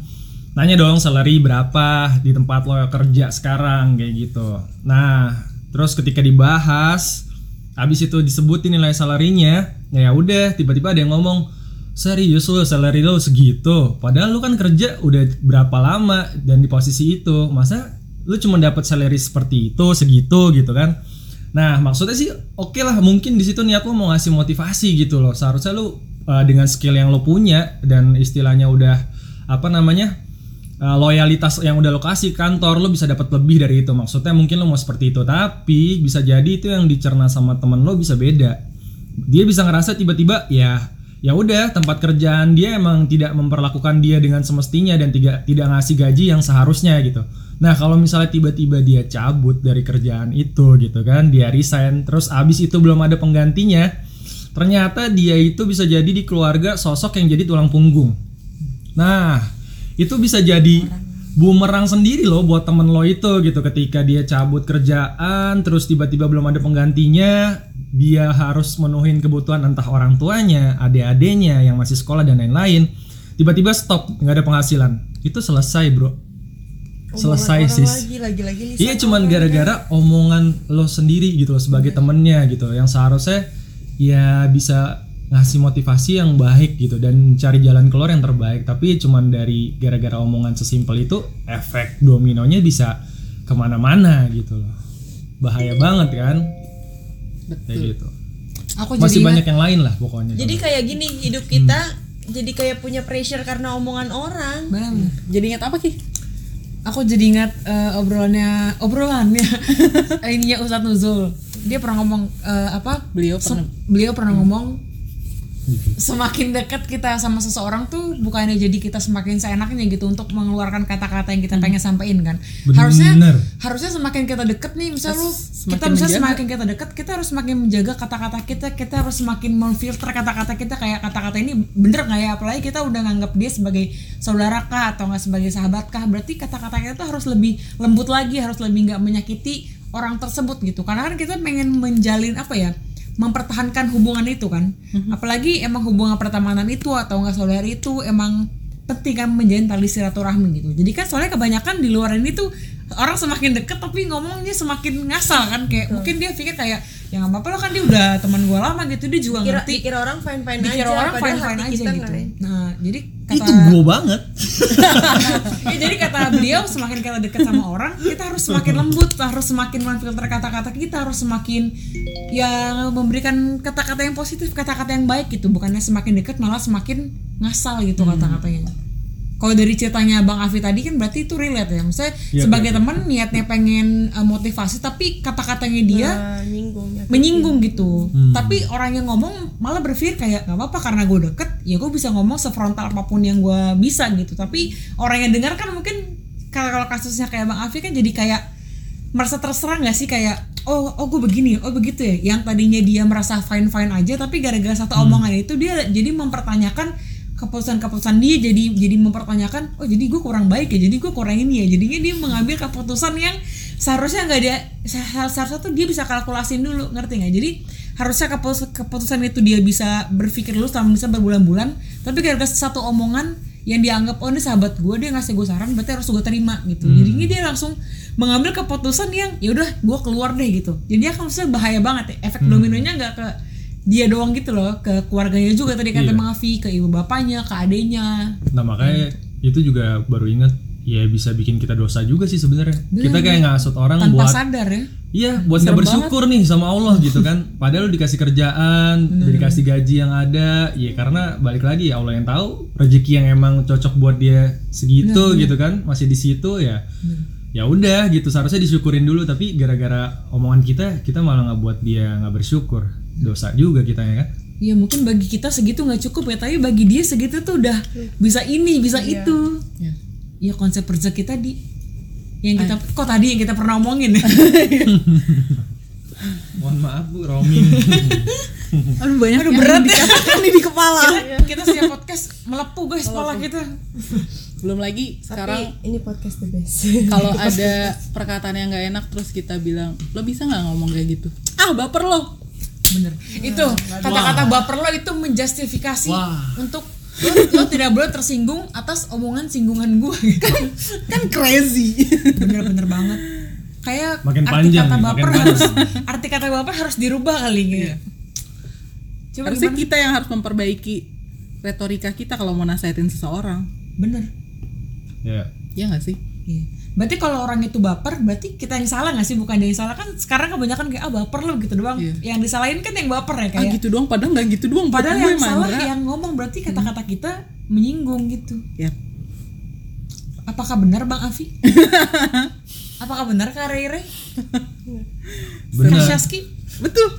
nanya dong salary berapa di tempat lo kerja sekarang kayak gitu. Nah terus ketika dibahas habis itu disebutin nilai salarinya ya udah tiba-tiba ada yang ngomong serius lo salary lo segitu? Padahal lu kan kerja udah berapa lama dan di posisi itu masa lu cuma dapat salary seperti itu segitu gitu kan. Nah maksudnya sih oke lah mungkin di situ niat lu mau ngasih motivasi gitu loh. Seharusnya lu uh, dengan skill yang lo punya dan istilahnya udah apa namanya uh, loyalitas yang udah lo kasih kantor lo bisa dapat lebih dari itu. Maksudnya mungkin lo mau seperti itu tapi bisa jadi itu yang dicerna sama temen lo bisa beda. Dia bisa ngerasa tiba-tiba ya ya udah tempat kerjaan dia emang tidak memperlakukan dia dengan semestinya dan tidak tidak ngasih gaji yang seharusnya gitu. Nah kalau misalnya tiba-tiba dia cabut dari kerjaan itu gitu kan dia resign terus abis itu belum ada penggantinya ternyata dia itu bisa jadi di keluarga sosok yang jadi tulang punggung. Nah, itu bisa jadi bumerang sendiri loh buat temen lo itu gitu. Ketika dia cabut kerjaan terus tiba-tiba belum ada penggantinya dia harus menuhin kebutuhan entah orang tuanya adik-adiknya yang masih sekolah dan lain-lain. Tiba-tiba stop nggak ada penghasilan. Itu selesai bro. Selesai Omongan sis. lagi Iya cuman gara-gara omongan lo sendiri gitu loh sebagai temennya gitu. Yang seharusnya ya bisa ngasih motivasi yang baik gitu dan cari jalan keluar yang terbaik tapi cuman dari gara-gara omongan sesimpel itu efek dominonya bisa ke mana-mana gitu loh bahaya banget kan kayak gitu Aku masih jadi banyak yang lain lah pokoknya Jadi kayak gini hidup kita jadi kayak punya pressure karena omongan orang. Benar. Jadi ingat apa Ki? Aku jadi ingat eh, obrolannya obrolannya ininya Ustadz Nuzul. Dia pernah ngomong eh, apa? Beliau pernah beliau pernah ngomong semakin dekat kita sama seseorang tuh bukannya jadi kita semakin seenaknya gitu untuk mengeluarkan kata-kata yang kita pengen sampaikan kan? Bener. harusnya harusnya semakin kita deket nih misal lu kita bisa semakin kita dekat kita harus semakin menjaga kata-kata kita kita harus semakin memfilter kata-kata kita kayak kata-kata ini bener nggak ya? Apalagi kita udah nganggap dia sebagai saudara kah atau nggak sebagai sahabat kah? Berarti kata-kata kita tuh harus lebih lembut lagi harus lebih nggak menyakiti orang tersebut gitu. Karena kan kita pengen menjalin apa ya mempertahankan hubungan itu kan. Apalagi emang hubungan pertemanan itu atau enggak saudara itu emang penting kan menjalin tali silaturahmi gitu. Jadi kan soalnya kebanyakan di luar ini tuh orang semakin deket tapi ngomongnya semakin ngasal kan kayak mungkin dia pikir kayak ya nggak apa-apa lah kan dia udah teman gua lama gitu dia juga Dikira, ngerti. dikira orang fine fine dikira aja, orang fine fine aja kita gitu. nah jadi kata itu gue banget. Ya, jadi kata beliau semakin kita dekat sama orang kita harus semakin lembut harus semakin memfilter kata-kata kita harus semakin ya memberikan kata-kata yang positif kata-kata yang baik gitu. Bukannya semakin dekat malah semakin ngasal gitu kata-katanya kalau dari ceritanya Bang Afi tadi kan berarti itu relate ya. Maksudnya Iya, sebagai teman niatnya pengen eh, motivasi tapi kata-katanya dia Nah, nyinggung ya. menyinggung gitu. Tapi orang yang ngomong malah berpikir kayak nggak apa-apa karena gue deket ya gue bisa ngomong sefrontal apa pun yang gue bisa gitu. Tapi orang yang dengar kan mungkin kalau kasusnya kayak bang Afi kan jadi kayak merasa terserang nggak sih? Kayak oh oh gue begini oh begitu ya? Yang tadinya dia merasa fine fine aja tapi gara-gara satu omongan itu dia jadi mempertanyakan keputusan-keputusan dia jadi jadi mempertanyakan oh jadi gue kurang baik ya jadi gue kurang ini ya. Jadinya dia mengambil keputusan yang seharusnya nggak dia sehar- seharusnya tuh dia bisa kalkulasin dulu ngerti nggak? Jadi harusnya keputusan, keputusan itu dia bisa berpikir dulu selama bisa berbulan-bulan tapi gara-gara satu omongan yang dianggap oh ini sahabat gue dia ngasih gue saran berarti harus gue terima gitu. Jadinya dia langsung mengambil keputusan yang ya udah gue keluar deh gitu. Jadi akan bahaya banget ya efek dominonya nggak ke dia doang gitu loh ke keluarganya juga. Tadi kata Iya. Afi ke ibu bapaknya ke adenya nah makanya itu juga baru inget ya bisa bikin kita dosa juga sih sebenarnya. Kita kayak ngasut orang tanpa buat sadar ya. Iya, buat nggak bersyukur nih sama Allah gitu kan. Padahal lu dikasih kerjaan, udah dikasih gaji yang ada, ya karena balik lagi Allah yang tahu rezeki yang emang cocok buat dia segitu gitu kan, masih di situ ya. Ya udah gitu, seharusnya disyukurin dulu. Tapi gara-gara omongan kita, kita malah nggak buat dia nggak bersyukur. Dosa juga kita ya kan. Ya mungkin bagi kita segitu nggak cukup ya, tapi bagi dia segitu tuh udah bisa ini, bisa itu. Ya. Ya konsep rezeki tadi yang kita kok tadi yang kita pernah omongin ya. Mohon maaf Bu, roaming. Aduh banyak Aduh, berat ya. dikatakan nih di kepala. kita, kita setiap podcast melepuh guys kepala kita. Belum lagi sekarang Tapi ini podcast the best. kalau ada perkataan yang nggak enak terus kita bilang lo bisa nggak ngomong kayak gitu ah baper lo Bener. itu kata-kata baper lo itu menjustifikasi Wah. untuk lo, lo tidak boleh tersinggung atas omongan singgungan gue gitu. kan crazy Bener-bener banget. Kayak Makin arti panjang kata baper makin harus arti kata baper harus dirubah kali gitu. Coba harusnya gimana? kita yang harus memperbaiki retorika kita kalau mau nasihatin seseorang Bener. ya. ya nggak sih Iya. Berarti kalau orang itu baper, berarti kita yang salah nggak sih? Bukan dia yang salah kan? Sekarang kebanyakan kayak ah baper lo gitu doang. Iya. Yang disalahin kan yang baper ya ah kayak. gitu doang padahal nggak gitu doang Padahal yang salah Mandra. yang ngomong berarti kata-kata kita menyinggung gitu. ya Apakah benar Bang Afi? Apakah benar Kak Rere? Benar. Betul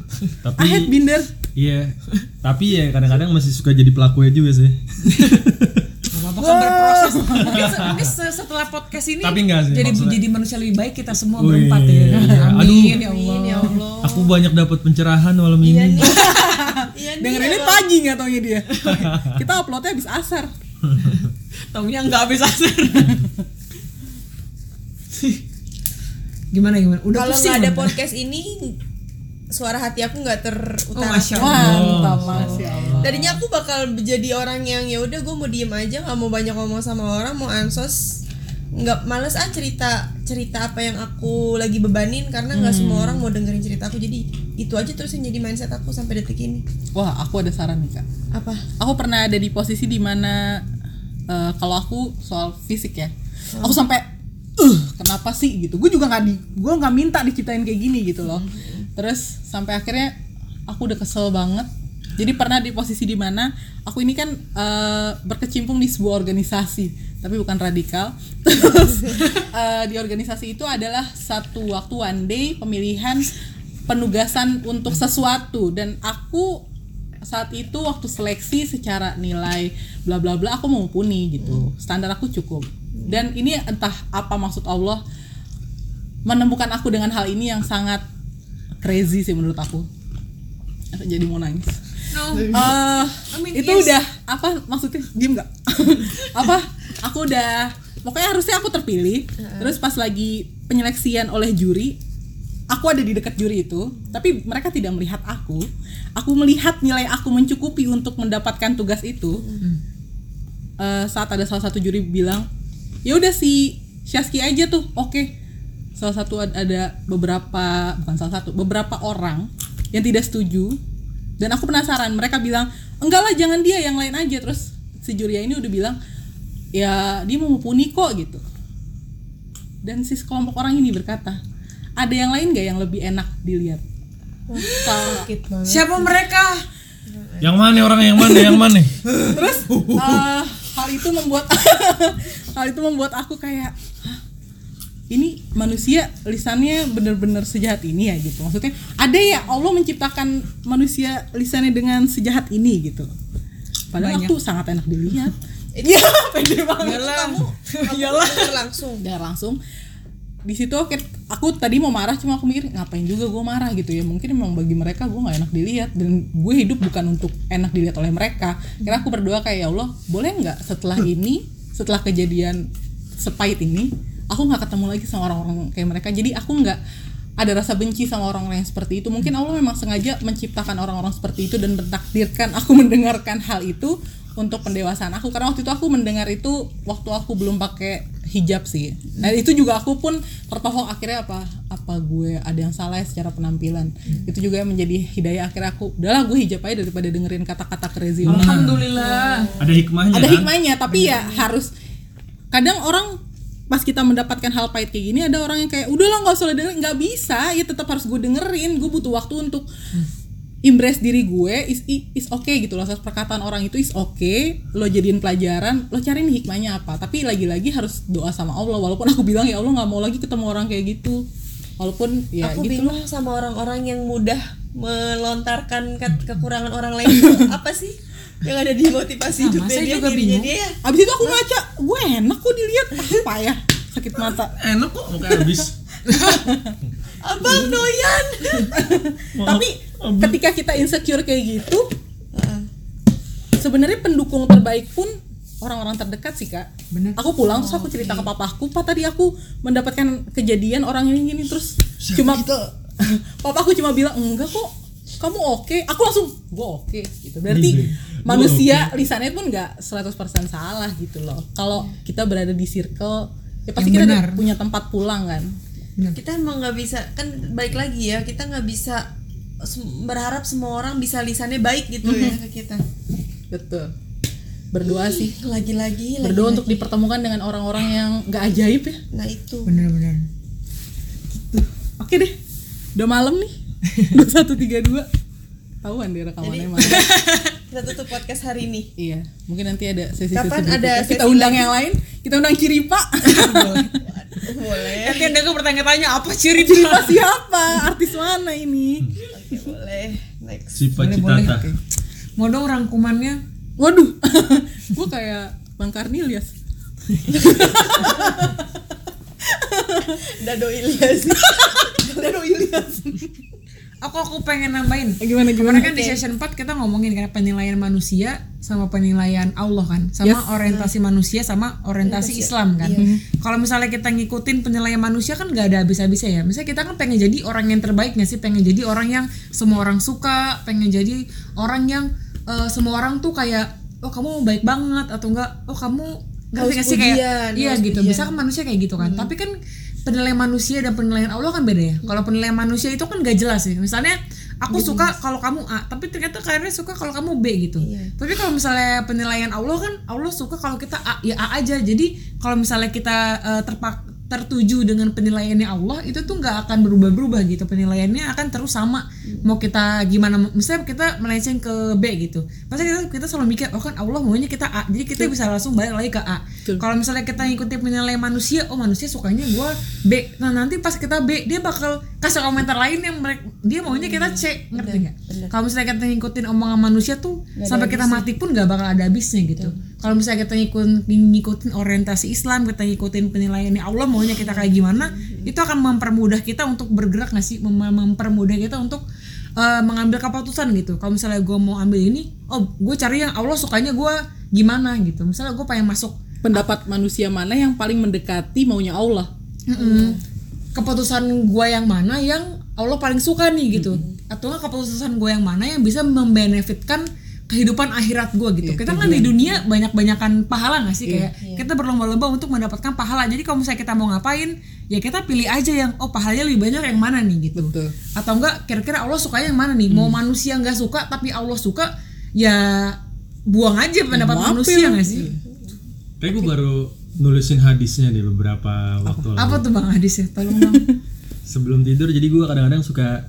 Tapi I binder Iya, tapi ya kadang-kadang masih suka jadi pelakunya juga sih. Gak apa-apa kan berproses. Mungkin, se- mungkin se- setelah podcast ini Tapi sih, jadi maksudnya- jadi manusia lebih baik kita semua Wih, berempat ya. iya. Amin Aduh. ya Allah. Amin ya Allah. Aku banyak dapat pencerahan malam Iya ini. Iya nih. dengerin ini pagi nggak taunya dia kita uploadnya habis asar Taunya nggak habis asar. gimana gimana? Udah Kalau nggak ada podcast ini suara hati aku nggak Oh, terutarakan. Mantap masya Allah. Tadinya aku bakal jadi orang yang ya udah gue mau diem aja nggak mau banyak ngomong sama orang mau ansos. Nggak males ah cerita cerita apa yang aku lagi bebanin karena nggak semua orang mau dengerin cerita aku. Jadi itu aja terus yang jadi mindset aku sampai detik ini. Wah, aku ada saran nih kak. apa? Aku pernah ada di posisi di mana eh, kalau aku soal fisik ya, aku sampai, uh, kenapa sih? gitu? Gue juga nggak di, gue nggak minta diciptain kayak gini gitu loh. Terus sampai akhirnya aku udah kesel banget. Jadi pernah di posisi di mana aku ini kan eh, berkecimpung di sebuah organisasi, tapi bukan radikal. Terus eh, di organisasi itu adalah satu waktu one day pemilihan penugasan untuk sesuatu dan aku saat itu waktu seleksi secara nilai bla bla bla aku mumpuni gitu standar aku cukup dan ini entah apa maksud Allah menemukan aku dengan hal ini yang sangat crazy sih menurut aku. Jadi mau nangis. No. Eh, I mean, itu yes. udah apa maksudnya? Diem nggak? Apa? Aku udah pokoknya harusnya aku terpilih. Terus pas lagi penyeleksian oleh juri aku ada di dekat juri itu tapi mereka tidak melihat aku. Aku melihat nilai aku mencukupi untuk mendapatkan tugas itu. Eh, saat ada salah satu juri bilang ya udah si Syaski aja tuh oke salah satu ad- ada beberapa bukan salah satu beberapa orang yang tidak setuju. Dan aku penasaran mereka bilang enggak lah jangan dia yang lain aja. Terus si juri ini udah bilang ya dia mau mumpuni kok gitu. Dan si sekelompok orang ini berkata ada yang lain gak yang lebih enak dilihat? Sakit banget. Siapa mereka? Yang mana orang yang mana yang mana? terus eh, hal itu membuat hal itu membuat aku kayak "Hah, ini manusia lisannya bener-bener sejahat ini ya gitu. Maksudnya ada ya Allah menciptakan manusia lisannya dengan sejahat ini gitu. Padahal aku sangat enak dilihat. Iya, pede banget. kamu kamu denger langsung. Udah langsung. Di situ oke aku tadi mau marah cuma aku mikir ngapain juga gue marah? gitu ya. Mungkin memang bagi mereka gue nggak enak dilihat. Dan gue hidup bukan untuk enak dilihat oleh mereka. Kira aku berdoa kayak ya Allah boleh nggak setelah ini setelah kejadian sepahit ini aku nggak ketemu lagi sama orang-orang kayak mereka jadi aku nggak ada rasa benci sama orang-orang yang seperti itu mungkin Allah memang sengaja menciptakan orang-orang seperti itu dan mentakdirkan aku mendengarkan hal itu untuk pendewasaan aku karena waktu itu aku mendengar itu waktu aku belum pakai hijab sih. Nah itu juga aku pun tertohok akhirnya apa apa gue ada yang salah ya secara penampilan. Itu juga yang menjadi hidayah akhirnya aku udahlah gue hijab aja daripada dengerin kata-kata crazy. Alhamdulillah. Ada hikmahnya Ada kan? hikmahnya tapi ya harus kadang orang pas kita mendapatkan hal pahit kayak gini ada orang yang kayak udahlah nggak usah dengerin. Nggak bisa ya tetap harus gue dengerin. Gue butuh waktu untuk embrace diri gue. Is is okay gitu loh. Perkataan orang itu is okay. Lo jadiin pelajaran lo cariin hikmahnya apa. Tapi lagi-lagi harus doa sama Allah. Walaupun aku bilang ya Allah nggak mau lagi ketemu orang kayak gitu. Walaupun ya aku gitu bingung sama orang-orang yang mudah melontarkan ke- kekurangan orang lain apa sih yang ada di motivasi Sama, hidupnya saya dia juga dirinya bingung. dia ya. Abis itu aku ngaca gue enak kok dilihat. Apa ya sakit mata. Enak kok muka habis. abang doyan. Tapi ketika kita insecure kayak gitu Heeh. sebenarnya pendukung terbaik pun orang-orang terdekat sih kak. Bener. aku pulang terus aku cerita ke papaku pak tadi aku mendapatkan kejadian orang ini gini terus cuma papaku cuma bilang enggak kok kamu oke. Aku langsung gue oke gitu. Berarti gua manusia lisannya pun nggak 100% salah gitu loh kalau kita berada di circle ya pasti Yang kita ada benar. punya tempat pulang kan kita emang nggak bisa kan baik lagi ya kita nggak bisa berharap semua orang bisa lisannya baik gitu ya Mhm. ke kita betul berdoa sih lagi-lagi berdoa lagi-lagi. untuk dipertemukan dengan orang-orang yang nggak ajaib ya nah itu Bener-bener. Oke deh, udah malam nih. 2132. Tahuan deh rekamannya Jadi- malam. kita tutup podcast hari ini Iya, mungkin nanti ada sesi-sesi Kapan ada Kita sesi undang lagi? yang lain. Kita undang Ciripa. boleh Nanti ada gue bertanya-tanya apa ciri Ciripa siapa? Artis mana ini? Oke, boleh next Sipa Boleh, boleh. Mau dong rangkumannya? Waduh, gue kayak Bang Karnilias. Dado Ilyas Dado Ilyas. Aku aku pengen nambahin. Gimana Kemarin gimana? kan di session 4 kita ngomongin kan penilaian manusia sama penilaian Allah kan, sama Yes. orientasi manusia sama orientasi Islam kan. Kalau misalnya kita ngikutin penilaian manusia kan nggak ada habis-habisnya ya. Misalnya kita kan pengen jadi orang yang terbaik nggak sih? Pengen jadi orang yang semua orang suka, pengen jadi orang yang eh, semua orang tuh kayak oh kamu baik banget atau enggak oh kamu ngerti nggak sih kayak iya gitu. Bisa kan manusia kayak gitu kan. Tapi kan penilaian manusia dan penilaian Allah kan beda ya. Kalau penilaian manusia itu kan gak jelas ya. Misalnya aku suka kalau kamu A, tapi ternyata kalian suka kalau kamu B gitu. Tapi kalau misalnya penilaian Allah kan Allah suka kalau kita A, ya A aja. Jadi kalau misalnya kita eh, terpak tertuju dengan penilaiannya Allah itu tuh nggak akan berubah-berubah gitu. Penilaiannya akan terus sama. Mau kita gimana misalnya kita melenceng ke B gitu. Masa kita kita selalu mikir oh kan Allah maunya kita A jadi kita bisa langsung balik lagi ke A. Kalau misalnya kita ngikutin penilaian manusia oh manusia sukanya gua B. Nah nanti pas kita B dia bakal kasih komentar lain yang mereka dia maunya kita C. Ngerti nggak? kalau misalnya kita ngikutin omongan manusia tuh sampai kita mati pun nggak bakal ada habisnya gitu. Kalau misalnya kita ngikutin ngikutin orientasi Islam kita ngikutin penilaiannya Allah maunya kita kayak gimana itu akan mempermudah kita untuk bergerak nggak sih? Mem- mempermudah kita untuk eh, mengambil keputusan gitu. Kalau misalnya gue mau ambil ini oh gue cari yang Allah sukanya gue gimana gitu. Misalnya gue pengen masuk pendapat manusia mana yang paling mendekati maunya Allah? Mm-mm. keputusan gue yang mana yang Allah paling suka nih gitu. Atau nggak keputusan gue yang mana yang bisa membenefitkan kehidupan akhirat gue gitu. Kita kan di dunia banyak banyakan pahala nggak sih? Kayak kita berlomba-lomba untuk mendapatkan pahala. Jadi kalau misalnya kita mau ngapain ya kita pilih aja yang oh pahalanya lebih banyak yang mana nih gitu. Betul. atau enggak kira-kira Allah sukanya yang mana nih? Mau manusia nggak suka tapi Allah suka ya buang aja pendapat apa manusia ya? nggak sih? Kayak gue baru nulisin hadisnya di beberapa waktu lalu. apa tuh bang Hadis ya tolong dong. Sebelum tidur jadi gue kadang-kadang suka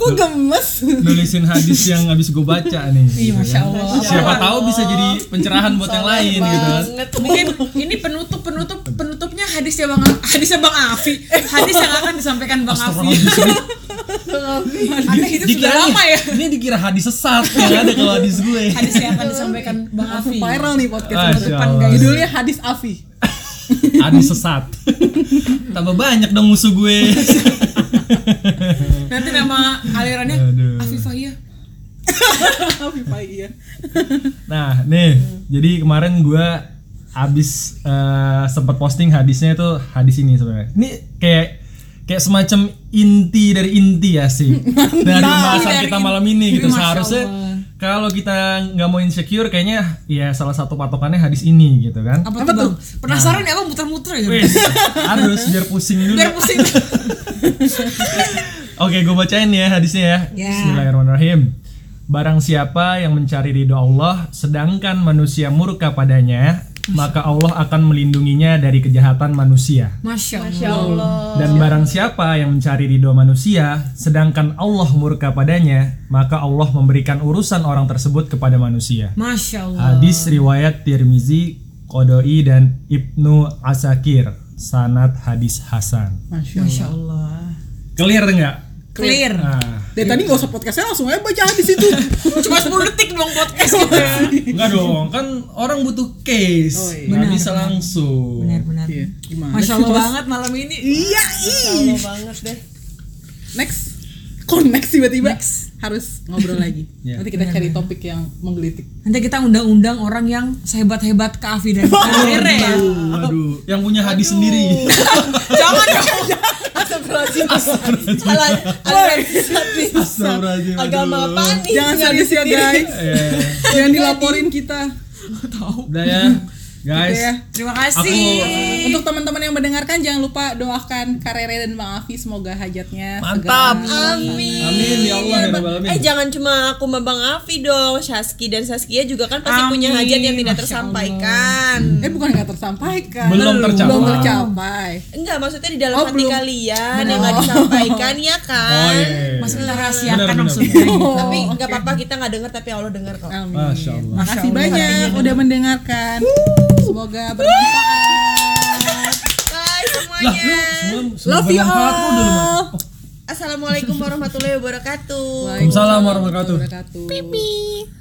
kok gemes nulisin hadis yang habis gue baca nih. Iya, gitu masya kan. Allah. Siapa tahu bisa jadi pencerahan buat yang lain gitu kan. mungkin ini penutup penutup penutupnya hadisnya bang hadisnya bang Afi hadis yang akan disampaikan bang Afi anda hidup sudah Dikira lama ya Ini dikira hadis sesat yang ada kalau hadis gue. hadis yang akan disampaikan bang Afi viral nih podcast penutupan guys judulnya hadis Afi hadis sesat. Tambah banyak dong musuh gue. nanti nama alirannya Aduh. Afifah ya Afi Pak, iya Nah, nih, jadi kemarin gue abis eh, sempat posting hadisnya itu hadis ini sebenarnya. Ini kayak kayak semacam inti dari inti ya sih dari Dari kita malam ini gitu. Seharusnya. Kalau kita nggak mau insecure, kayaknya ya salah satu patokannya hadis ini gitu kan. apa, tuh bang penasaran ya bang muter-muter ya Wih, harus biar pusing dulu. biar pusing Oke, gue bacain ya hadisnya ya. Ya. Bismillahirrahmanirrahim. Barang siapa yang mencari ridho Allah, sedangkan manusia murka padanya, maka Allah akan melindunginya dari kejahatan manusia. masya Allah, Masya Allah. Dan barang siapa yang mencari ridho manusia, sedangkan Allah murka padanya, maka Allah memberikan urusan orang tersebut kepada manusia. masya Allah Hadis riwayat Tirmizi, Qodoi dan Ibnu Asakir. Sanat hadis Hasan. masya Allah masya Allah Clear nggak? clear Nah, dari tadi nggak usah podcastnya langsung aja baca hadis itu cuma 10 detik dong podcast gitu Enggak dong, kan orang butuh case, Oh, iya. Benar, bisa langsung. benar-benar iya gimana masya Allah banget malam ini. Iya Kalau banget deh. next. Kok next tiba-tiba harus ngobrol lagi. Iya. nanti kita cari topik yang menggelitik. Nanti kita undang-undang orang yang sehebat-hebat ke Afi dan Rere ya. Aduh, yang punya hadis sendiri. Jangan dong. Astagfirullahaladzim. Aduh. Agama apa nih? jangan sadis ya guys. Eh, jangan dilaporin kita. Udah ya, guys. Oke ya. Terima kasih. Untuk teman-teman yang mendengarkan jangan lupa doakan Karere dan Bang Afi semoga hajatnya Mantap. segera Amin. Amin ya Allah ya Rabbal Alamin. Eh jangan cuma aku sama Bang Afi dong, Syaski dan Saskia juga kan pasti Amin. punya hajat yang tidak tersampaikan. Eh bukan nggak tersampaikan Belum tercapai. Belum tercapai Enggak, maksudnya di dalam Oh, hati belum. kalian yang nggak disampaikan ya Oh kan. iya. iya. Maksudnya rahasiakan maksudnya. gitu. Tapi nggak apa-apa kita nggak dengar tapi Allah dengar kok. Amin. Masya Allah. Makasih Masya Allah. banyak udah mendengarkan. Semoga bermanfaat. Bye Lah, semuanya. lu semua Love you all. Assalamualaikum warahmatullahi wabarakatuh. Waalaikumsalam warahmatullahi wabarakatuh. wabarakatuh.